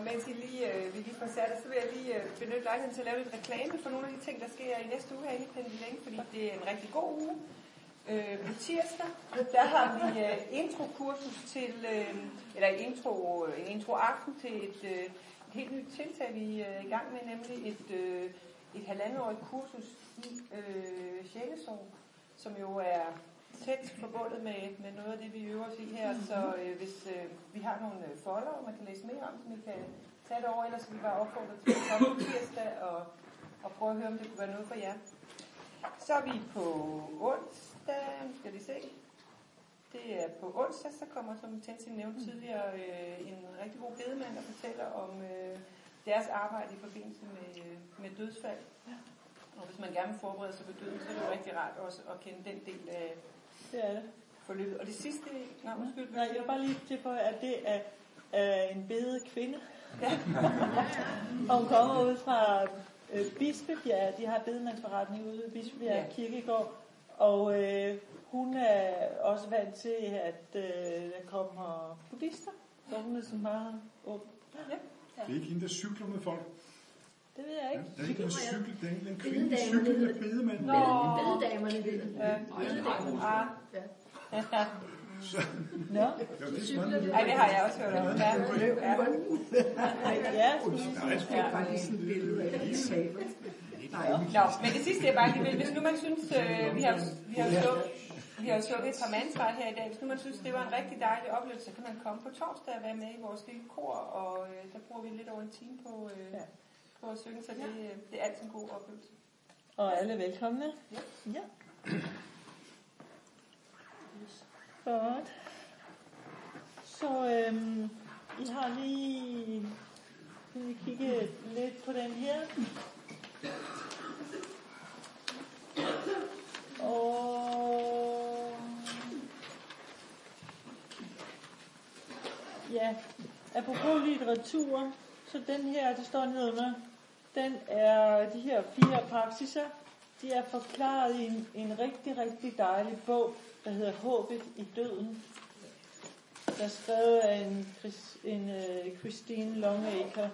og mens I lige, øh, vi lige får sat så vil jeg lige øh, benytte lejligheden til at lave lidt reklame for nogle af de ting, der sker i næste uge her i Længe, fordi det er en rigtig god uge. Øh, på tirsdag, der har vi øh, introkursus til, øh, eller intro, en en introaften til et, øh, et helt nyt tiltag, vi øh, er i gang med, nemlig et, øh, et halvandetårigt kursus i øh, sjælesorg, som jo er tæt forbundet med, med noget af det, vi øver os i her. Så øh, hvis øh, vi har nogle øh, folder, man kan læse mere om, som I kan tage det over, ellers vil vi bare opfordre til at komme tirsdag og, og prøve at høre, om det kunne være noget for jer. Så er vi på onsdag, skal vi se. Det er på onsdag, så kommer, som Tensin nævnte tidligere, øh, en rigtig god bedemand, der fortæller om øh, deres arbejde i forbindelse med, øh, med dødsfald. Og hvis man gerne vil forberede sig på døden, så er det jo rigtig rart også at kende den del af, det er det. Forløbet. Og det sidste, nej, undskyld. Nej, jeg vil bare lige tilføje, at det er, er en bede kvinde. Ja. og hun kommer ud fra øh, Bispebjerg. De har bedemandsforretning ude i Bispebjerg ja. Kirkegård. Og øh, hun er også vant til, at øh, der kommer buddhister. Så hun er sådan meget åben. Ja. Ja. Det er ikke hende, der cykler med folk. Det ved jeg ikke. Ja, det er ikke en cykel, det er en kvinde, der cykler med bedemanden. Nå. Bededamerne ved det. Ja. Bededamerne. Ah. Ja. Nå. Ej, det har jeg også hørt om. Ja, ja. ja. Nå, men det sidste er bare lige hvis nu man synes, øh, vi har, vi har slukket, vi har slukket et par mandsret her i dag, hvis nu man synes, det var en rigtig dejlig oplevelse, så kan man komme på torsdag og være med i vores lille kor, og øh, der bruger vi lidt over en time på, øh, ja på at synge, så det, det er altid en god oplevelse. Og alle velkomne. Ja. ja. Godt. Så øhm, I har lige kan vi kigge lidt på den her. Og ja, apropos litteratur, så den her, det står nedenunder, den er, de her fire praksiser, de er forklaret i en, en rigtig, rigtig dejlig bog, der hedder Håbet i døden. Der er skrevet af en, en uh, Christine Longacre,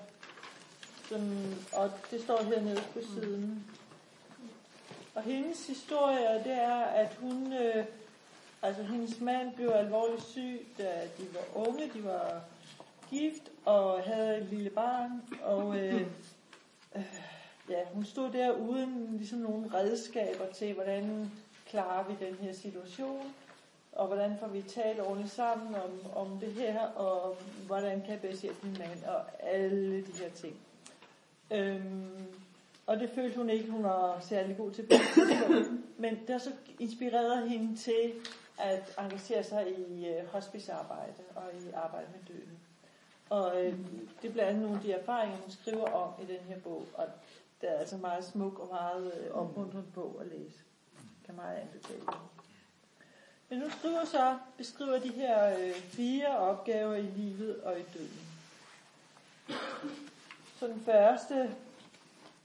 som, og det står hernede på siden. Og hendes historie, det er, at hun, øh, altså hendes mand blev alvorligt syg, da de var unge, de var gift og havde et lille barn, og øh, øh, ja, hun stod der uden ligesom nogle redskaber til, hvordan klarer vi den her situation, og hvordan får vi talt ordentligt sammen om, om det her, og hvordan kan jeg bedst hjælpe min mand, og alle de her ting. Øhm, og det følte hun ikke, hun var særlig god til. Men det har så inspireret hende til at engagere sig i øh, hospicearbejde og i arbejde med døden. Og øh, det er blandt andet nogle af de erfaringer, hun skriver om i den her bog. Og det er altså meget smuk og meget øh, opmuntrende bog at læse. Kan meget anbefale. Men nu skriver så, beskriver de her øh, fire opgaver i livet og i døden. Så den første,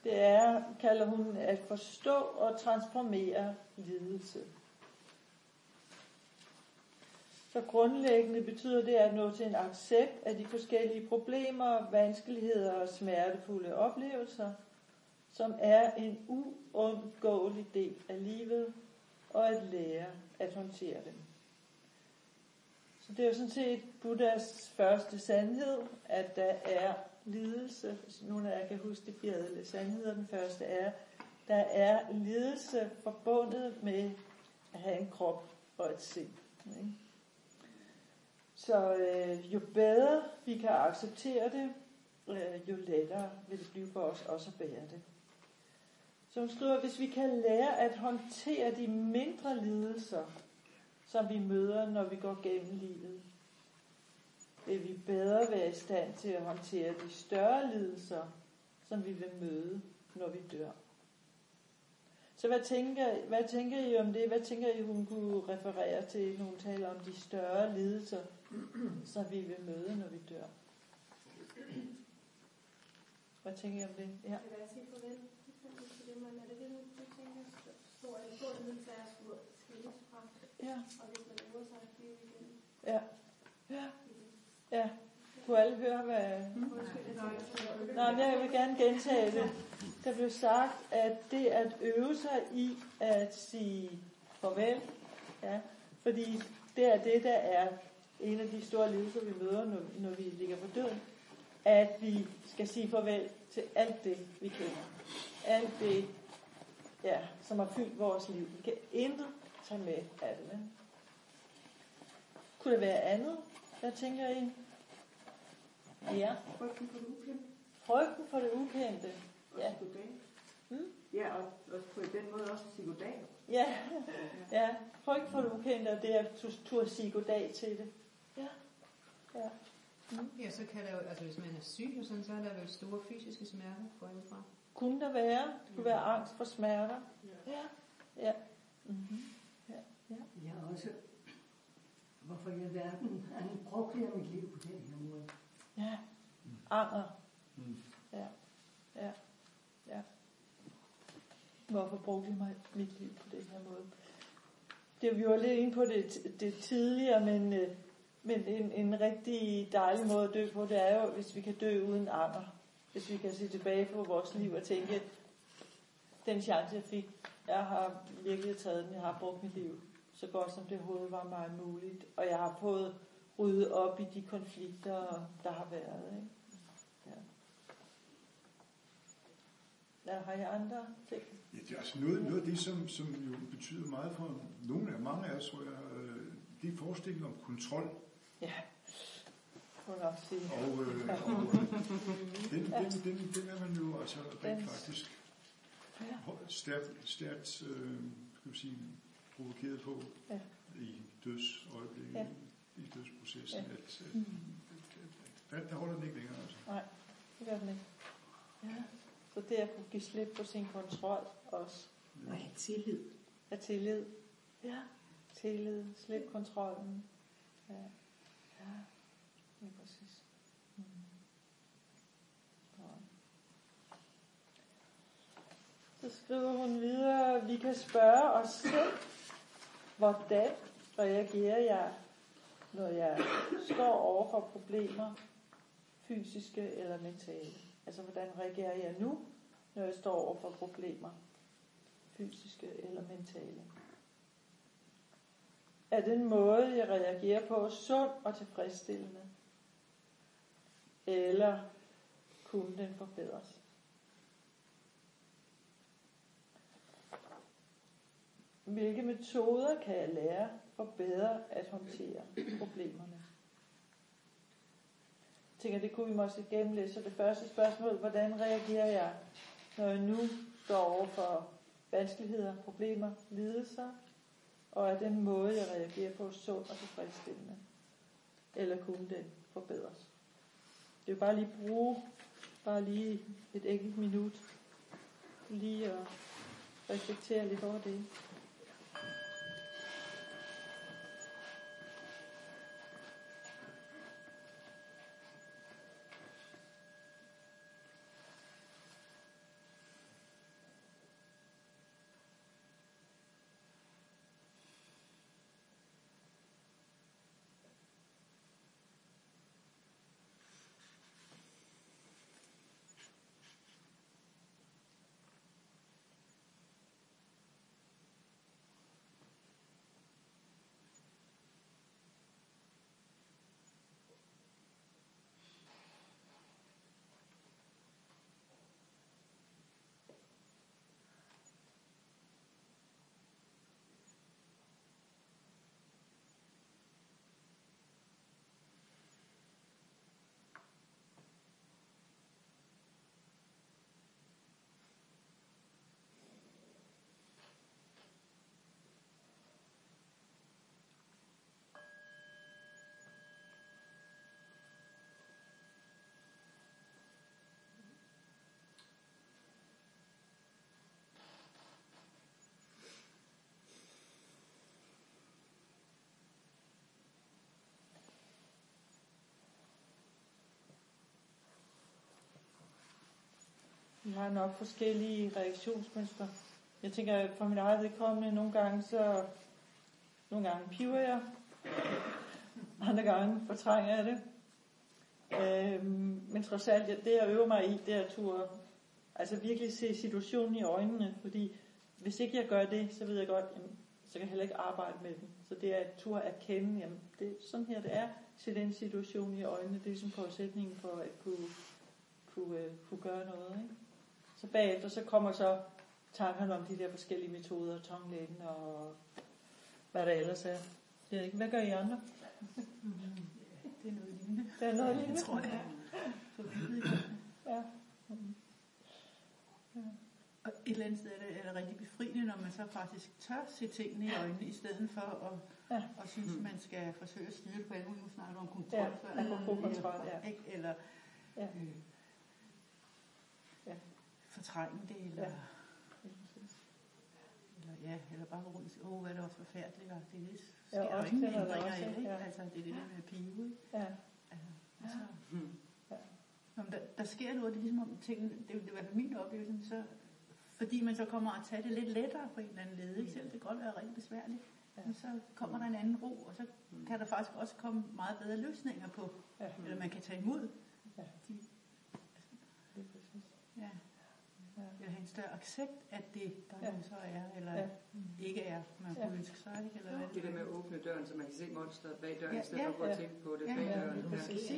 det er, kalder hun at forstå og transformere lidelse. Så grundlæggende betyder det at nå til en accept af de forskellige problemer, vanskeligheder og smertefulde oplevelser, som er en uundgåelig del af livet, og at lære at håndtere dem. Så det er jo sådan set Buddhas første sandhed, at der er lidelse. Nogle af jer kan huske de fire sandheder. Den første er, der er lidelse forbundet med at have en krop og et sind. Ikke? Så øh, jo bedre vi kan acceptere det, øh, jo lettere vil det blive for os også at bære det. Så hun skriver, hvis vi kan lære at håndtere de mindre lidelser, som vi møder, når vi går gennem livet, vil vi bedre være i stand til at håndtere de større lidelser, som vi vil møde, når vi dør. Så hvad tænker, hvad tænker I om det? Hvad tænker I, hun kunne referere til, når hun taler om de større lidelser, som vi vil møde, når vi dør? Hvad tænker I om det? Ja. Kan jeg sige farvel det, er det det, du tænker? Stor eller stor lidelse er skilles fra. Ja. Og hvis man øver sig at blive igen. Ja. Ja. Ja. Kunne alle høre, hvad... Nej, men jeg vil gerne gentage det. Der blev sagt, at det at øve sig i at sige farvel, ja, fordi det er det, der er en af de store lidelser, vi møder, når, når vi ligger på døden, at vi skal sige farvel til alt det, vi kender. Alt det, ja, som har fyldt vores liv. Vi kan intet tage med af det. Kunne det være andet? Hvad tænker I? Ja. Frygten for det ukendte. Frygten for det ukendte. Ja. Hmm? Ja, og, og på den måde også sige goddag. Ja, ja. Frygt for det ukendte, og det er at turde sige goddag til det. Ja. Ja. Mm. Ja, så kan der jo, altså hvis man er syg og sådan, så er der vel store fysiske smerter, jeg ud fra. Kunne der være? Det kunne være angst for smerter. Ja. Ja. Mm-hmm. ja. ja. Jeg har også, hvorfor i alverden han brugte mit liv på den her måde? Ja. Anger. Mm. Ja. Ja. Ja. Hvorfor brugte jeg mig mit liv på den her måde? Det vi var lidt inde på det, det tidligere, men, øh, men en, en rigtig dejlig måde at dø på, det er jo, hvis vi kan dø uden anger. Hvis vi kan se tilbage på vores liv og tænke, at den chance jeg fik, jeg har virkelig taget den, jeg har brugt mit liv så godt som det overhovedet var mig muligt. Og jeg har fået ryddet op i de konflikter, der har været. Ikke? Ja, har I andre ting? Ja, det er altså noget, noget af det, som, som jo betyder meget for nogle af mange af os, tror jeg, øh, det er forestillingen om kontrol. Ja. Og, øh, og den, den, den, den er man jo altså rent faktisk ja. stærkt, stærkt øh, skal vi sige, provokeret på ja. i dødsøjeblikket, ja. i dødsprocessen, ja. at, at, at, at, der holder den ikke længere. Altså. Nej, det gør den ikke. Ja. Så det er at kunne give slip på sin kontrol også. Og have tillid. Have tillid. Ja, tillid. Slip kontrollen. Ja, ja. det er præcis. Mm. Så skriver hun videre, vi kan spørge os selv, hvordan reagerer jeg, når jeg står over for problemer, fysiske eller mentale? Altså, hvordan reagerer jeg nu, når jeg står over for problemer, fysiske eller mentale? Er den måde, jeg reagerer på, sund og tilfredsstillende? Eller kunne den forbedres? Hvilke metoder kan jeg lære for bedre at håndtere problemerne? tænker, det kunne vi måske gennemlæse. Så det første spørgsmål, hvordan reagerer jeg, når jeg nu står over for vanskeligheder, problemer, lidelser, og er den måde, jeg reagerer på, sund og tilfredsstillende? Eller kunne den forbedres? Det er jo bare lige bruge, bare lige et enkelt minut, lige at reflektere lidt over det. Har nok forskellige reaktionsmønstre. Jeg tænker, at for min eget vedkommende, nogle gange så, nogle gange piver jeg, andre gange fortrænger jeg det. Øhm, men trods alt, det jeg øver mig i, det er at turde, altså virkelig se situationen i øjnene, fordi hvis ikke jeg gør det, så ved jeg godt, jamen, så kan jeg heller ikke arbejde med den. Så det er at turde erkende, jamen, det er sådan her det er, se den situation i øjnene, det er som forudsætningen for at kunne, kunne, øh, kunne gøre noget. Ikke? Så bagefter så kommer så tankerne om de der forskellige metoder, tonglægen og hvad der ellers er. Jeg ved ikke, hvad gør I andre? Det er noget lignende. Det er noget lignende. tror jeg. Ja. Og et eller andet sted er det, er det rigtig befriende, når man så faktisk tør se tingene i øjnene, i stedet for at, Ja. ja. at synes, man skal forsøge at styre på alle mulige. Nu snakker om kontrol Ja, før. apropos kontrol, ja. Ikke? Eller Ja. øh, Ja. Fortrænge det, eller, Ja. ja. eller, ja, eller bare gå rundt og sige, åh, hvad er det også forfærdeligt, og det er det, sker Ja, ja, jo det er der ændringer også, i, ikke? ja. Altså, det er det der med pive, ikke? Ja. Altså, altså, Ja. Nå, men der, der sker noget, det er ligesom om tingene, det, det er i hvert fald min oplevelse, så, fordi man så kommer at tage det lidt lettere på en eller anden led, ikke? selv det kan godt være rigtig besværligt, Ja. men så kommer der en anden ro, og så kan der faktisk også komme meget bedre løsninger på, Ja. eller man kan tage imod. Ja. De, Lige præcis. ja, Ja. eller have en større accept af det, der Ja. ja. så er, eller Ja. ja. ikke er, man Ja. kunne ønske sig, ikke? eller hvad Det der med at åbne døren, så man kan se monsteret bag døren, Ja, i stedet ja, for at ja. tænke på det Ja, bag ja, døren. lige præcis. Ja,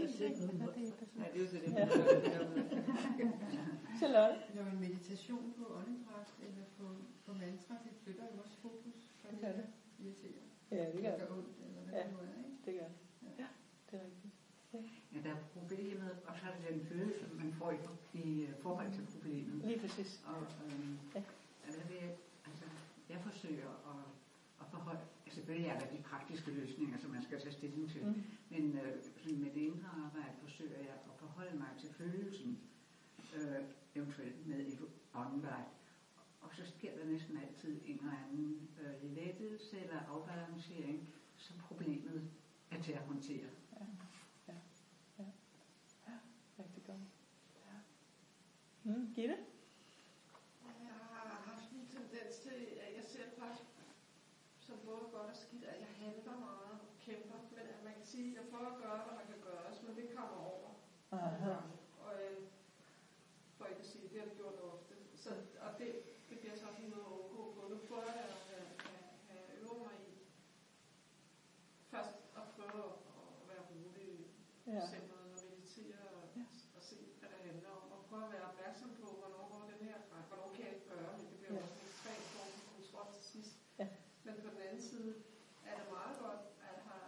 det er jo så det, Ja. Charlotte? Når en meditation på åndedræt eller på, på mantra, det flytter jo også fokus fra Det gør det. irriterer. Ja, det gør Det det. gør ondt, eller hvad Ja. det nu er, ikke? Det gør det. Ja, det er rigtigt. Ja, der er problemet, og så er det den følelse, man får i, i øh, forhold til problemet. Lige præcis. Og øhm, Ja. jeg, altså, jeg forsøger at, at forholde, altså, selvfølgelig er der de praktiske løsninger, som man skal tage stilling til, Mm. men øh, med det indre arbejde forsøger jeg at forholde mig til følelsen, øh, eventuelt med et åndedræt. Og så sker der næsten altid en eller anden øh, lettelse eller afbalancering, som problemet er til at håndtere. Rigtig godt. Ja. Mm, Gitte? Jeg har haft en tendens til, at jeg ser faktisk som både godt og skidt, at jeg handler meget og kæmper. Men at man kan sige, at jeg prøver at gøre, hvad der kan gøres, men det kommer over. Aha. Og øh, for ikke at sige, det har det gjort ofte. Så, og det, det bliver så sådan noget at undgå på. Nu prøver jeg at, at, at, at øve mig i først at prøve at, at være rolig Ja. centret og meditere og, Ja. og se, hvad det handler om. Og prøve at være opmærksom på, hvornår går den her grænse, hvornår kan jeg ikke gøre det. Det bliver Ja. ja. også en ekstrem form for kontrol til sidst. Ja. Men på den anden side er det meget godt at have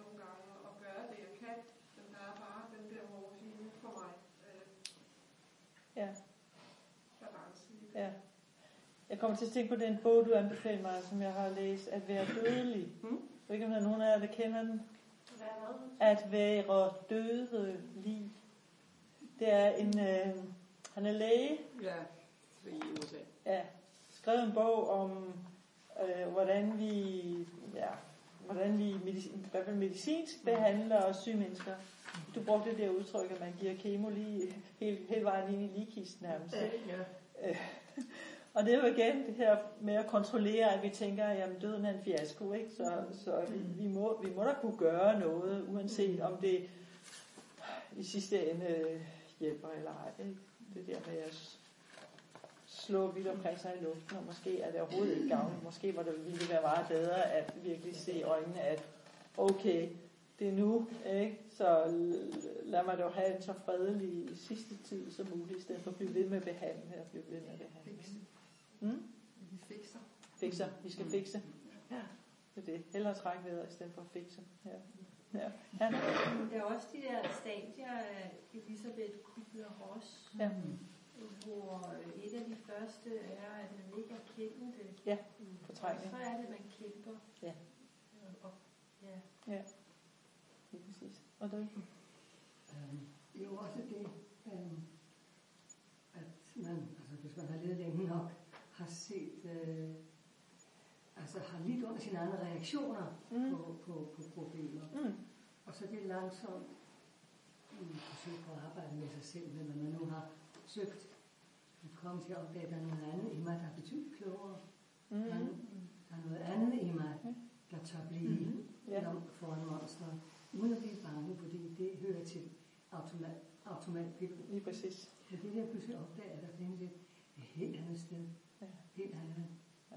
nogle gange at gøre det, jeg kan. Men der er bare den der morfine for mig. Øh, Ja. balance i det. Ja. Jeg kommer til at tænke på den bog, du anbefalede mig, som jeg har læst, At være dødelig. Mm. Jeg ved ikke, om der er nogen af jer, der kender den. At være dødelig. Det er en, øh, han er læge, Ja, i USA. ja, skrevet en bog om, øh, hvordan vi, ja, hvordan vi medicin, i hvert fald medicinsk behandler syge mennesker. Du brugte det der udtryk, at man giver kemo lige hele, hele vejen ind i ligekisten nærmest. Ja. Øh, og det er jo igen det her med at kontrollere, at vi tænker, at døden er en fiasko, ikke? Så, så vi, vi, må, vi må da kunne gøre noget, uanset om det i sidste ende øh, hjælper eller ej. Ikke? Det der med at slå vidt omkring sig i luften, og måske er det overhovedet ikke gavnligt. Måske var det, ville det være meget bedre at virkelig se i øjnene, at okay, det er nu, ikke? så lad mig dog have en så fredelig sidste tid som muligt, i stedet for at blive ved med at behandle og blive ved med at behandle. Mm? Vi fikser. Fikser, vi skal fikse. Ja, det er det. Hellere trække vejret i stedet for at fikse. Ja. Ja. Ja. Der er også de der stadier af Elisabeth Kubler-Ross, Ja. hvor et af de første er, at man ikke erkender det. Ja, Og fortrængning. så er det, at man kæmper. Ja. Og, ja. Ja, lige præcis. Og det? Øhm, det er jo også det, øhm, at man, altså hvis man har levet længe nok, har set, øh, altså har lidt under sine egne reaktioner Mm. mm. på, på, på problemer. Mm. Og så det er langsomt i forsøg på at arbejde med sig selv, men når man nu har søgt at komme til at opdage, at der er noget andet i mig, der er betydeligt klogere. Mm. Der, er, der er noget andet i mig, der tør blive Ja. ja. foran monsteret, uden at blive bange, fordi det hører til automat, automatpilot. Lige præcis. Men det der pludselig opdager, at der findes et helt andet sted. Helt andet Ja.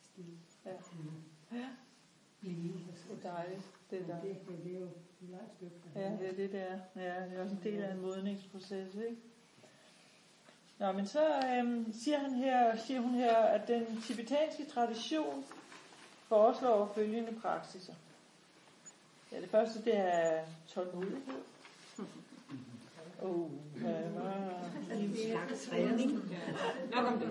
sted. Ja. Ja. blive. Det er dejligt. Det er dejligt. det, men det er jo langt stykke. Ja, det er det, der. Ja, det er også en del af en modningsproces, ikke? Nå, men så øhm, siger, han her, siger hun her, at den tibetanske tradition foreslår følgende praksiser. Ja, det første, det er tålmodighed. Oh, hvad var... træning. Nok om det.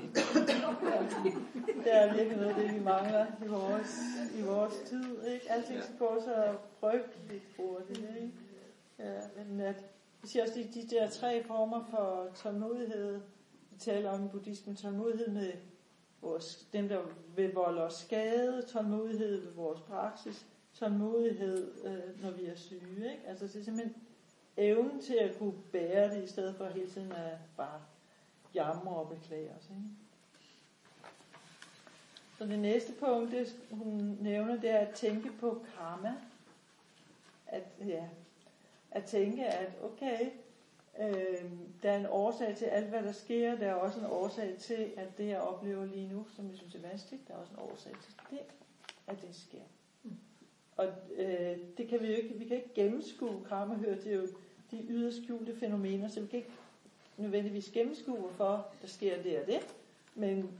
Det er virkelig noget af det, vi mangler i vores, i vores tid. Ikke? Alting skal gå så frygteligt hurtigt. Ikke? Ja, men at, vi siger også, de, de der tre former for tålmodighed, vi taler om i buddhismen, tålmodighed med vores, dem, der vil volde os skade, tålmodighed ved vores praksis, tålmodighed, øh, når vi er syge. Ikke? Altså det er simpelthen evnen til at kunne bære det, i stedet for hele tiden at bare jamre og beklage os. Ikke? Så det næste punkt, det hun nævner, det er at tænke på karma. At, ja, at tænke, at okay, øh, der er en årsag til alt, hvad der sker. Der er også en årsag til, at det, jeg oplever lige nu, som jeg synes er vanskeligt, der er også en årsag til det, at det sker. Og øh, det kan vi jo ikke, vi kan ikke gennemskue karma, hører det er jo de yderst skjulte fænomener, så vi kan ikke nødvendigvis gennemskue, hvorfor der sker det og det. Men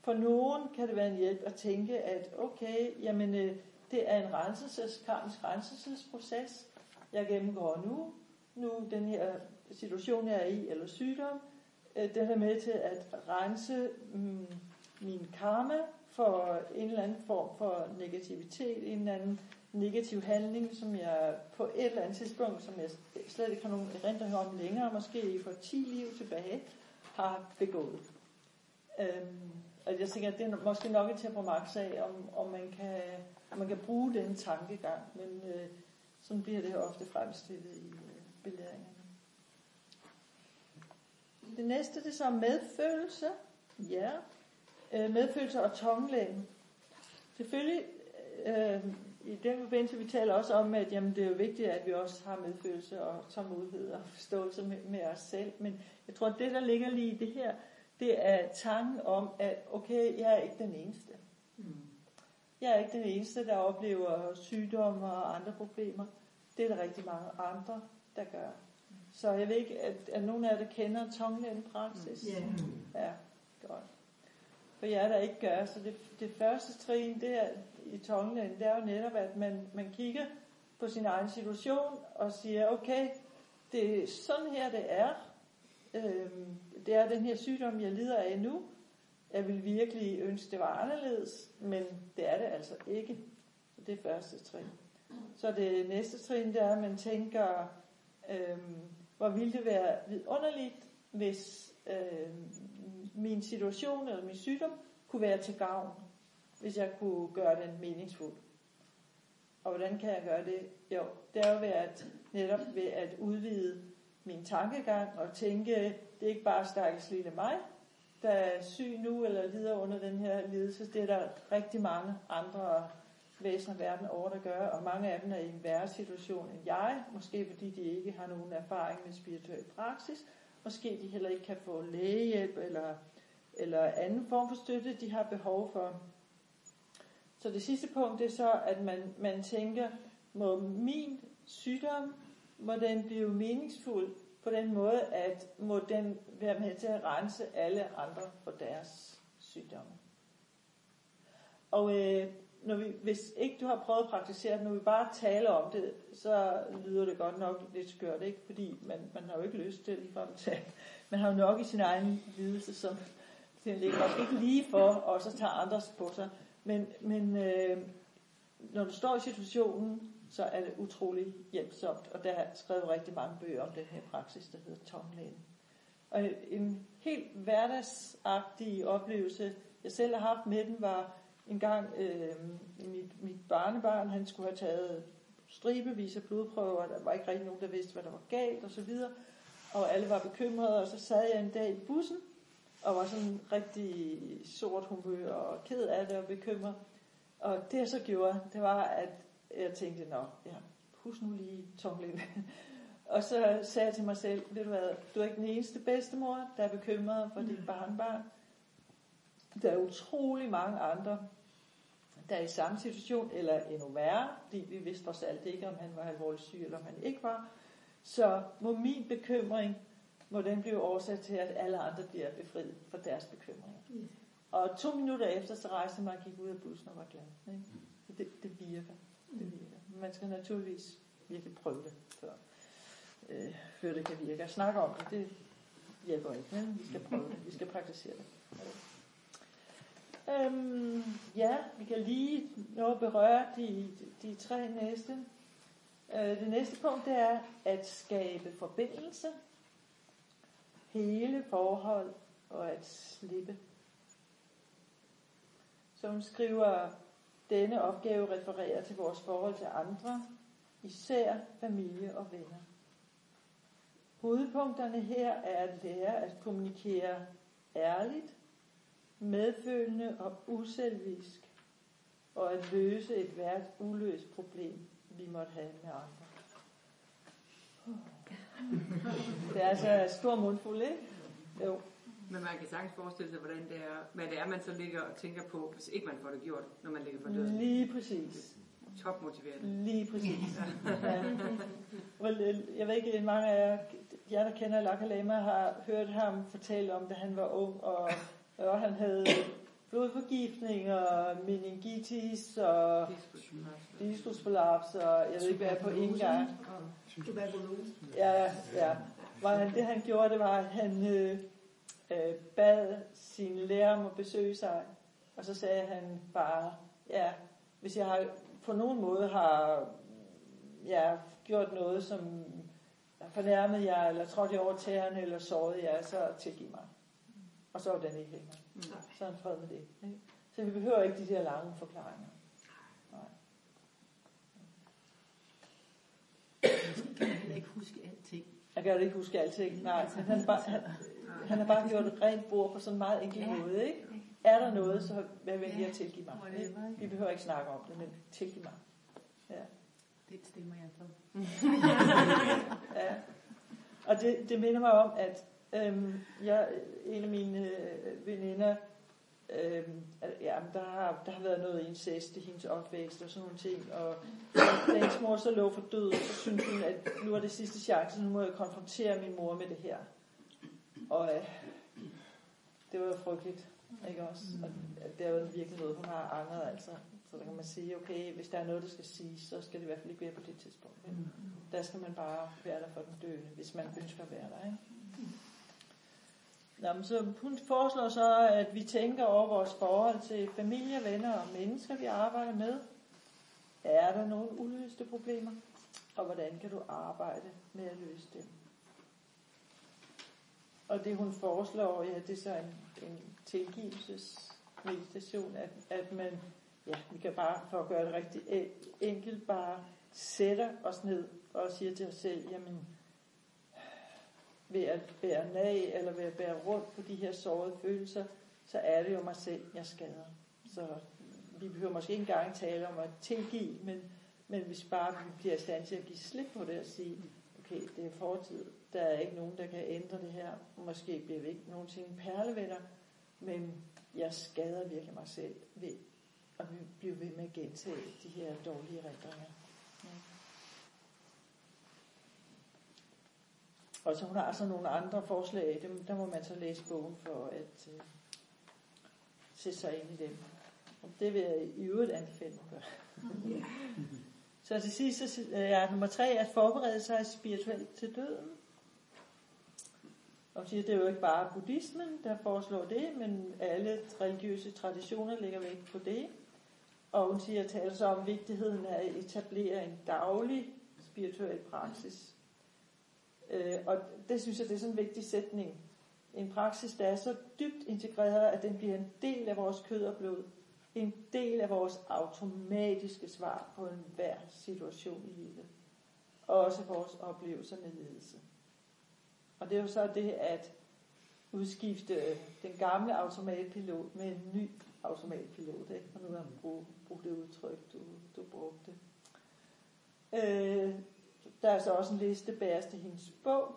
for nogen kan det være en hjælp at tænke, at okay, jamen øh, det er en renselses, karmisk renselsesproces, jeg gennemgår nu. Nu den her situation, jeg er i, eller sygdom, øh, den er med til at rense mm, min karma for en eller anden form for negativitet, en eller anden negativ handling, som jeg på et eller andet tidspunkt, som jeg slet ikke har nogen erindring om længere, måske for 10 liv tilbage, har begået. Øhm, og jeg tænker, at det er måske nok et temperamentsag, om, om, man kan, om man kan bruge den tankegang, men øh, sådan bliver det ofte fremstillet i øh, belæringerne. Det næste, det er så medfølelse. Ja, øh, medfølelse og tonglægen. Selvfølgelig, øh, i den forbindelse, vi taler også om, at jamen, det er jo vigtigt, at vi også har medfølelse og tålmodighed og forståelse med, med os selv. Men jeg tror, at det, der ligger lige i det her, det er tanken om, at okay, jeg er ikke den eneste. Jeg er ikke den eneste, der oplever sygdomme og andre problemer. Det er der rigtig mange andre, der gør. Så jeg ved ikke, at, at nogen af jer, der kender tonglen praksis. Ja. Ja, godt. For jer, der ikke gør, så det, det første trin det er, i tonglen, det er jo netop, at man, man kigger på sin egen situation og siger, okay, det er sådan her, det er. Øhm, det er den her sygdom, jeg lider af nu. Jeg vil virkelig ønske, det var anderledes, men det er det altså ikke. Det er første trin. Så det næste trin, det er, at man tænker, øhm, hvor ville det være vidunderligt, hvis øhm, min situation eller min sygdom kunne være til gavn, hvis jeg kunne gøre den meningsfuld. Og hvordan kan jeg gøre det? Jo, det er jo ved at, netop ved at udvide min tankegang og tænke, det er ikke bare stakkels lille mig, der er syg nu eller lider under den her lidelse. Det er der rigtig mange andre væsener verden over, der gør, og mange af dem er i en værre situation end jeg, måske fordi de ikke har nogen erfaring med spirituel praksis, måske de heller ikke kan få lægehjælp eller, eller anden form for støtte, de har behov for. Så det sidste punkt det er så, at man, man tænker, må min sygdom, må den blive meningsfuld på den måde, at må den være med til at rense alle andre for deres sygdomme. Og øh, når vi, hvis ikke du har prøvet at praktisere det, når vi bare taler om det, så lyder det godt nok lidt skørt, ikke? Fordi man, man har jo ikke lyst til lige at tage. Man har jo nok i sin egen lidelse, som det ligger måske ikke lige for, og så tager andres på sig. Men, men øh, når du står i situationen, så er det utrolig hjælpsomt. Og der er skrevet rigtig mange bøger om den her praksis, der hedder tonglægen. Og en helt hverdagsagtig oplevelse, jeg selv har haft med den, var en gang øh, mit, mit barnebarn, han skulle have taget stribevis af blodprøver, der var ikke rigtig nogen, der vidste, hvad der var galt og så videre. Og alle var bekymrede, og så sad jeg en dag i bussen, og var sådan rigtig sort humør og ked af det og bekymret. Og det jeg så gjorde, det var, at jeg tænkte, nå, ja, husk nu lige tonglen. Og så sagde jeg til mig selv, ved du hvad, du er ikke den eneste bedstemor, der er bekymret for dit barnbarn. Der er utrolig mange andre, der er i samme situation, eller endnu værre, fordi vi vidste trods alt ikke, om han var alvorligt syg, eller om han ikke var. Så må min bekymring, må den blive årsag til, at alle andre bliver befriet for deres bekymringer. Mm. Og to minutter efter, så rejste man og gik ud af bussen og var glad. Ikke? Så det, det virker. Det virker. Man skal naturligvis virkelig prøve det, før, øh, før det kan virke. At snakke om det, det hjælper ikke. Men vi skal prøve det. Vi skal praktisere det. Øhm, ja, vi kan lige nå at berøre de, de tre næste. Øh, det næste punkt det er at skabe forbindelse, hele forhold og at slippe. Som skriver, denne opgave refererer til vores forhold til andre, især familie og venner. Hovedpunkterne her er at lære at kommunikere ærligt, medfølende og uselvisk, og at løse et hvert uløst problem, vi måtte have med andre. Det er altså stor mundfuld, ikke? Jo. Men man kan sagtens forestille sig, hvordan det er, hvad det er, man så ligger og tænker på, hvis ikke man får det gjort, når man ligger for døden. Lige præcis. Top motiveret. Lige præcis. ja. Jeg ved ikke, mange af jer, jer der kender Laka Lama, har hørt ham fortælle om, da han var ung, og, og han havde blodforgiftning og meningitis og diskusprolaps og jeg ved ikke hvad på en gang. Ja, ja. Var han, det han gjorde, det var, at han øh, øh, bad sin lærer om at besøge sig, og så sagde han bare, ja, hvis jeg har på nogen måde har ja, gjort noget, som fornærmet jer, eller trådt jer over tæerne, eller såret jer, så tilgiv mig. Og så er den ikke længere. Mm. Så er han fred med det. Ikke? Så vi behøver ikke de der lange forklaringer. Nej. Jeg kan ikke huske alting. Jeg kan ikke huske alting. Nej, han, han, bare, han, han har bare gjort et rent bord på sådan en meget enkel ja. måde. Ikke? Er der noget, så vær venlig at tilgive mig. Ikke? Vi behøver ikke snakke om det, men tilgive mig. Ja. Det stemmer jeg for. ja. Og det, det minder mig om, at øhm, jeg, en af mine øh, veninder, øhm, ja, der, har, der har været noget incest i hendes opvækst og sådan nogle ting. Og da hendes mor så lå for død, så syntes hun, at nu er det sidste chance, nu må jeg konfrontere min mor med det her. Og øh, det var frygteligt, ikke også? Og det er jo virkelig noget, hun har angret, altså. Så der kan man sige, okay, hvis der er noget, der skal siges, så skal det i hvert fald ikke være på det tidspunkt. Ikke? Der skal man bare være der for den døende, hvis man ønsker at være der. Ikke? Nå, men så hun foreslår så, at vi tænker over vores forhold til familie, venner og mennesker, vi arbejder med. Er der nogle uløste problemer? Og hvordan kan du arbejde med at løse dem? Og det hun foreslår, ja, det er så en, en tilgivelsesmeditation, at, at man, ja, vi kan bare, for at gøre det rigtig e-, enkelt, bare sætter os ned og siger til os selv, jamen, ved at bære nag, eller ved at bære rundt på de her sårede følelser, så er det jo mig selv, jeg skader. Så vi behøver måske ikke engang tale om at tilgive, men, men hvis bare vi bliver i stand til at give slip på det og sige, okay, det er fortid, der er ikke nogen, der kan ændre det her. Måske bliver vi ikke nogensinde perlevenner, men jeg skader virkelig mig selv ved at blive ved med at gentage de her dårlige erindringer. Ja. Og så hun har altså nogle andre forslag, dem, der må man så læse bogen for at uh, sætte sig ind i dem. Og det vil jeg i øvrigt anbefale at gøre. så til sidst så er nummer tre at forberede sig spirituelt til døden. Og siger, det er jo ikke bare buddhismen, der foreslår det, men alle religiøse traditioner ligger væk på det. Og hun siger, taler så om vigtigheden af at etablere en daglig spirituel praksis. Øh, og det synes jeg, det er sådan en vigtig sætning. En praksis, der er så dybt integreret, at den bliver en del af vores kød og blod. En del af vores automatiske svar på enhver situation i livet. Og også vores oplevelser med ledelse. Og det er jo så det at udskifte den gamle automatpilot med en ny automatpilot. Ikke? Og nu har man brugt, brugt det udtryk, du, du brugte. Øh, der er så også en liste bæres til hendes bog,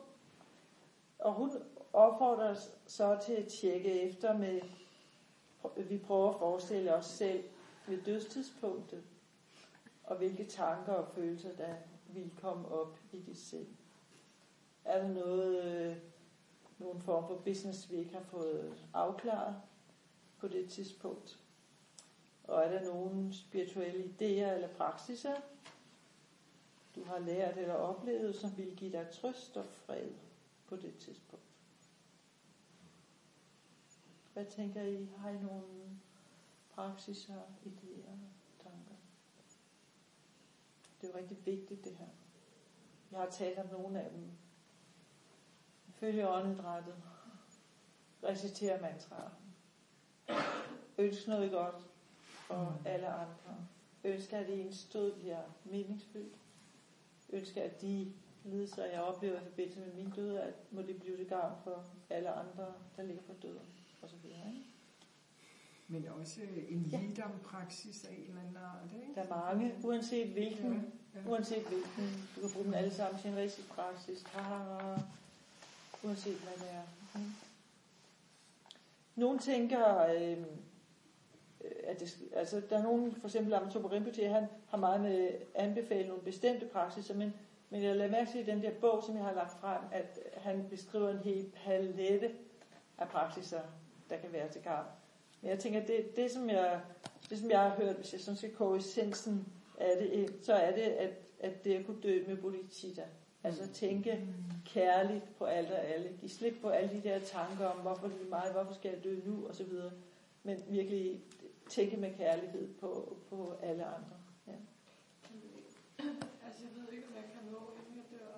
og hun opfordrer os så til at tjekke efter med, vi prøver at forestille os selv ved dødstidspunktet, og hvilke tanker og følelser, der vil komme op i det selv. Er der noget, øh, nogen form for business, vi ikke har fået afklaret på det tidspunkt? Og er der nogle spirituelle idéer eller praksiser, du har lært eller oplevet, som vil give dig trøst og fred på det tidspunkt? Hvad tænker I? Har I nogle praksiser, idéer, tanker? Det er jo rigtig vigtigt det her. Jeg har talt om nogle af dem. Følge åndedrættet. Recitere mantraer. Ønsk noget godt for alle andre. Ønsk, at ens død bliver meningsfyldt. Ønsk, at de lidelser, jeg oplever i forbindelse med min død, at må det blive til gavn for alle andre, der ligger for døden. Og så videre, ikke? Men også en lidom-praksis af en eller anden art, ikke? Der er mange, uanset hvilken, ja, ja. uanset hvilken. Du kan bruge dem alle sammen til en rigtig praksis. Tahara, uanset hvad det er. Mm. Nogle tænker, øh, at det, altså der er nogen, for eksempel Amato Rinpoche, han har meget med anbefalet nogle bestemte praksiser, men, men jeg lader mærke til i den der bog, som jeg har lagt frem, at han beskriver en hel palette af praksiser, der kan være til gavn. Men jeg tænker, det, det, som jeg, det som jeg har hørt, hvis jeg sådan skal koge essensen af det, så er det, at, at det at kunne dø med bodhicitta. Altså tænke kærligt på alt og alle. Give slip på alle de der tanker om, hvorfor det er mig, hvorfor skal jeg dø nu, og så videre. Men virkelig tænke med kærlighed på, på alle andre. Ja. Altså, jeg ved ikke, om jeg kan nå, inden jeg dør.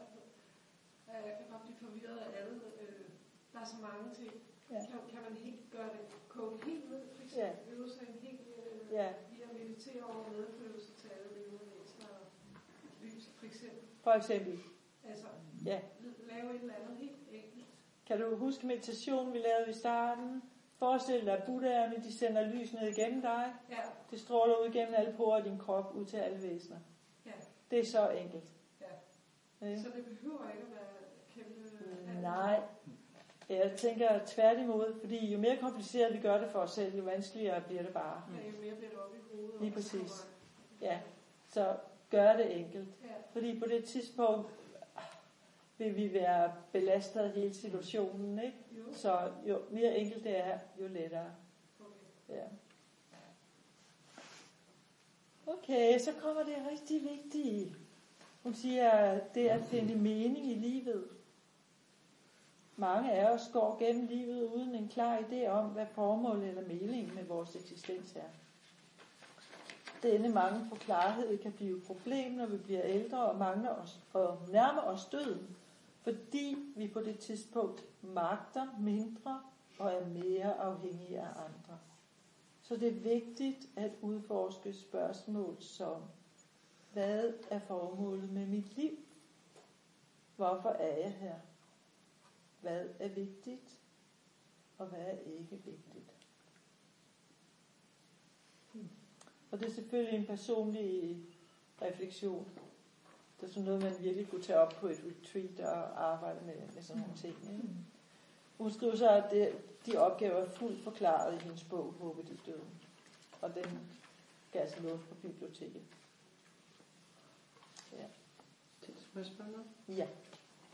Jeg kan godt blive forvirret af alle. Øh, der er så mange ting. Ja. Kan, kan man helt gøre det, koge helt ned, for eksempel ja. øve sig en helt, øh, ja. i at meditere over medfølelse til alle levende væsener og lys, for eksempel. For eksempel. Altså, ja. lave et eller andet helt enkelt. Kan du huske meditationen, vi lavede i starten? Forestil dig, at buddhaerne, de sender lys ned igennem dig. Ja. Det stråler ud igennem alle porer af din krop, ud til alle væsener. Ja. Det er så enkelt. Ja. ja. Så det behøver ikke at være kæmpe... Nej. Jeg tænker tværtimod, fordi jo mere kompliceret vi gør det for os selv, jo vanskeligere bliver det bare. Ja, jo mere bliver det op i hovedet. Lige præcis. Ja, så gør det enkelt. Ja. Fordi på det tidspunkt vil vi være belastet af hele situationen, ikke? Jo. Så jo mere enkelt det er, jo lettere. Okay. Ja. Okay, så kommer det rigtig vigtige. Hun siger, det er at finde mening i livet. Mange af os går gennem livet uden en klar idé om, hvad formålet eller meningen med vores eksistens er. Denne mange på klarhed kan blive et problem, når vi bliver ældre og mangler os og nærmer os døden, fordi vi på det tidspunkt magter mindre og er mere afhængige af andre. Så det er vigtigt at udforske spørgsmål som, hvad er formålet med mit liv? Hvorfor er jeg her? Hvad er vigtigt, og hvad er ikke vigtigt? Og det er selvfølgelig en personlig refleksion. Det er sådan noget, man virkelig kunne tage op på et retreat og arbejde med, med sådan nogle ting. Ikke? Hun skriver så, at det, de opgaver er fuldt forklaret i hendes bog, Håbet i døden. Og den kan altså låne på biblioteket. Ja. Må jeg spørge noget? Ja.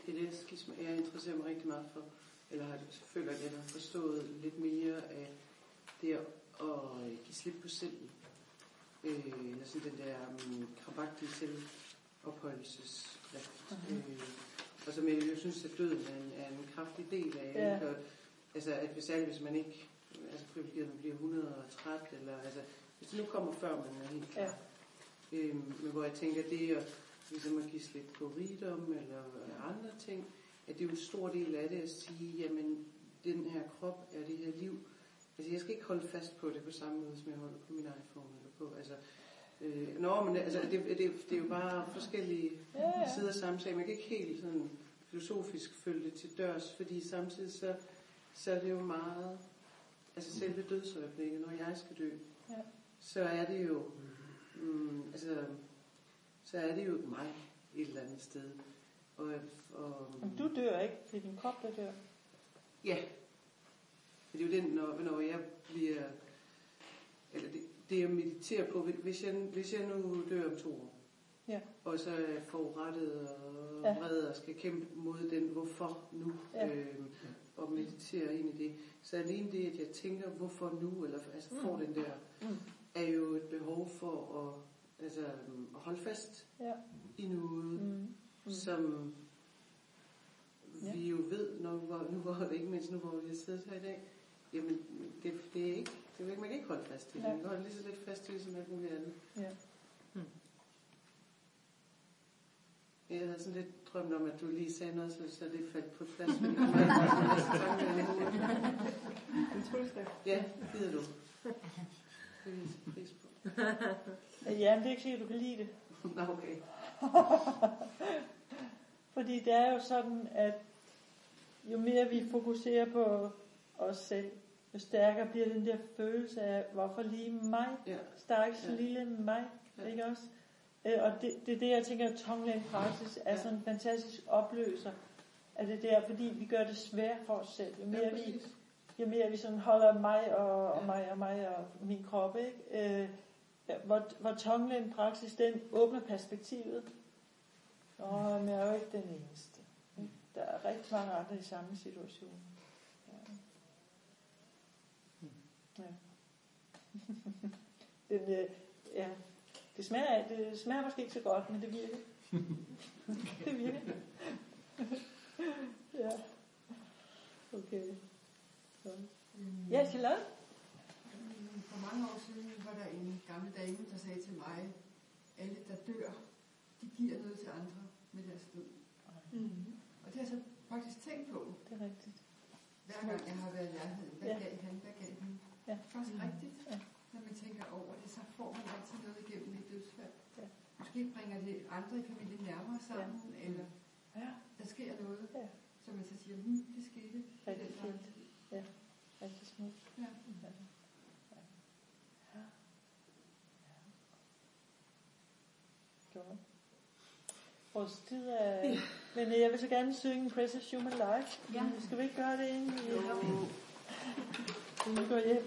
Det er det skisma, jeg interesserer mig rigtig meget for, eller har føler, at jeg har forstået lidt mere af det at give slip på selv. Øh, sådan den der um, krampagtige selvopholdelsesdrift. Mm-hmm. Øh, og som jeg jo synes, at døden er en, er en kraftig del af. Ja. Og, altså, at hvis, særligt hvis man ikke altså, privilegeret, man bliver 130, eller altså, hvis det nu kommer før, man er helt klar. Ja. Øh, men hvor jeg tænker, det er ligesom at give slip på rigdom eller andre ting, at det er jo en stor del af det at sige, jamen, den her krop er det her liv. Altså, jeg skal ikke holde fast på det på samme måde, som jeg holder på min iPhone eller på. Altså, øh, nå, men altså, det, det, det, er jo bare forskellige Ja, ja. sider af samme sag. Man kan ikke helt sådan filosofisk følge det til dørs, fordi samtidig så, så er det jo meget, altså selve dødsøjeblikket, når jeg skal dø, Ja. så er det jo, mm, altså, så er det jo mig. et eller andet sted. Og, og, Men du dør ikke, det er din krop, der dør. Ja. Det er jo den, når, når jeg bliver... Eller det, det jeg mediterer på, hvis jeg, hvis jeg nu dør om to år, Ja. og så er forurettet og Ja. vred og skal kæmpe mod den, hvorfor nu, Ja. øhm, og meditere ind i det. Så alene det, at jeg tænker, hvorfor nu, eller altså får Mm. den der, Mm. er jo et behov for at, altså, at holde fast Ja. i noget, Mm. Mm. som Ja. vi jo ved, når, hvor, nu hvor, ikke mindst nu hvor vi har siddet her i dag, jamen det, det er ikke, det er, ikke- man kan ikke holde fast i det. Man kan holde lige så lidt fast i det som alt muligt andet. Ja. Jeg havde sådan lidt drømt om, at du lige sagde noget, så, så det faldt på plads. fordi det var en masse tanker i hovedet. En tryllestav. Ja, gider du. Det vil jeg pris på. Ja, men det er ikke sikkert, du kan lide det. Nå, okay. Fordi det er jo sådan, at jo mere vi fokuserer på os selv, jo stærkere bliver den der følelse af, hvorfor lige mig? Ja. Stakkels Ja. lille mig, Ja. ikke også? Øh, Og det, det er det, jeg tænker, at Tonglen praksis er sådan en fantastisk opløser af det der, fordi vi gør det svært for os selv. Jo mere, Ja, vi, jo mere vi sådan holder mig og, og mig og mig og min krop, ikke? Øh, ja, hvor, hvor Tonglen praksis, den åbner perspektivet. Men jeg er jo ikke den eneste. ikke? Der er rigtig mange andre i samme situation. Ja. Ja. den, øh, ja. Det smager, det smager måske ikke så godt, men det virker. det virker. ja. Okay. Så. Ja, Charlotte? Mm, For mange år siden var der en gammel dame, der sagde til mig, alle der dør, de giver noget til andre med deres død. Mm. Og det har jeg så faktisk tænkt på, Det er rigtigt. hver gang jeg har været i nærheden. Hvad Ja. gav han, hvad gav hun? Ja. Faktisk rigtigt, Ja. når man tænker over det, så får man altid noget igennem et dødsfald. Ja. Måske bringer det andre i familien nærmere sammen, eller Ja. der sker noget, Ja. så man så siger, hm, det skete. Rigtig fint. fremtid." Ja, rigtig smukt. Ja. Ja. Ja. Godt. Vores tid er... Men jeg vil så gerne synge Precious Human Life. Ja. Skal vi ikke gøre det vi Jo. Inden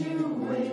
you wake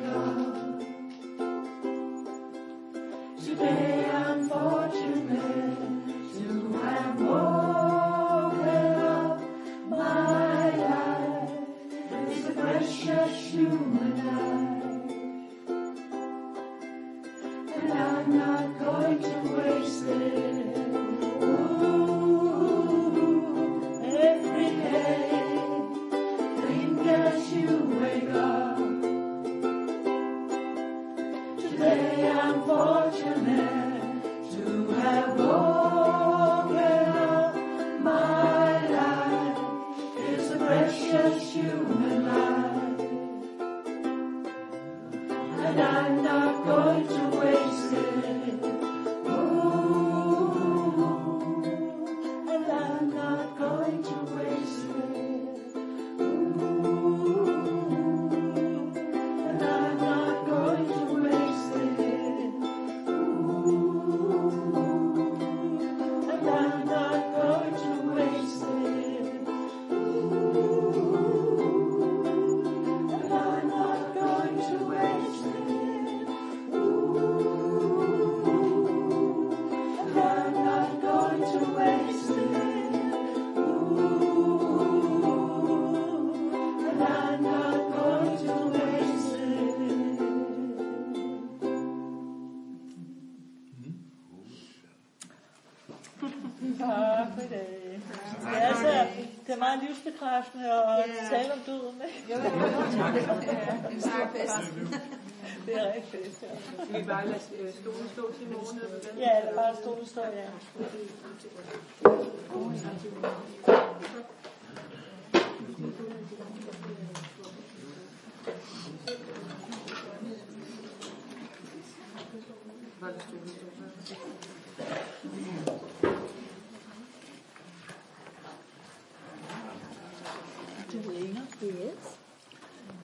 Skal vi bare lade stolen stå til morgen? Ja, eller bare stolen står, ja. Var det stolen Du ringer. Yes.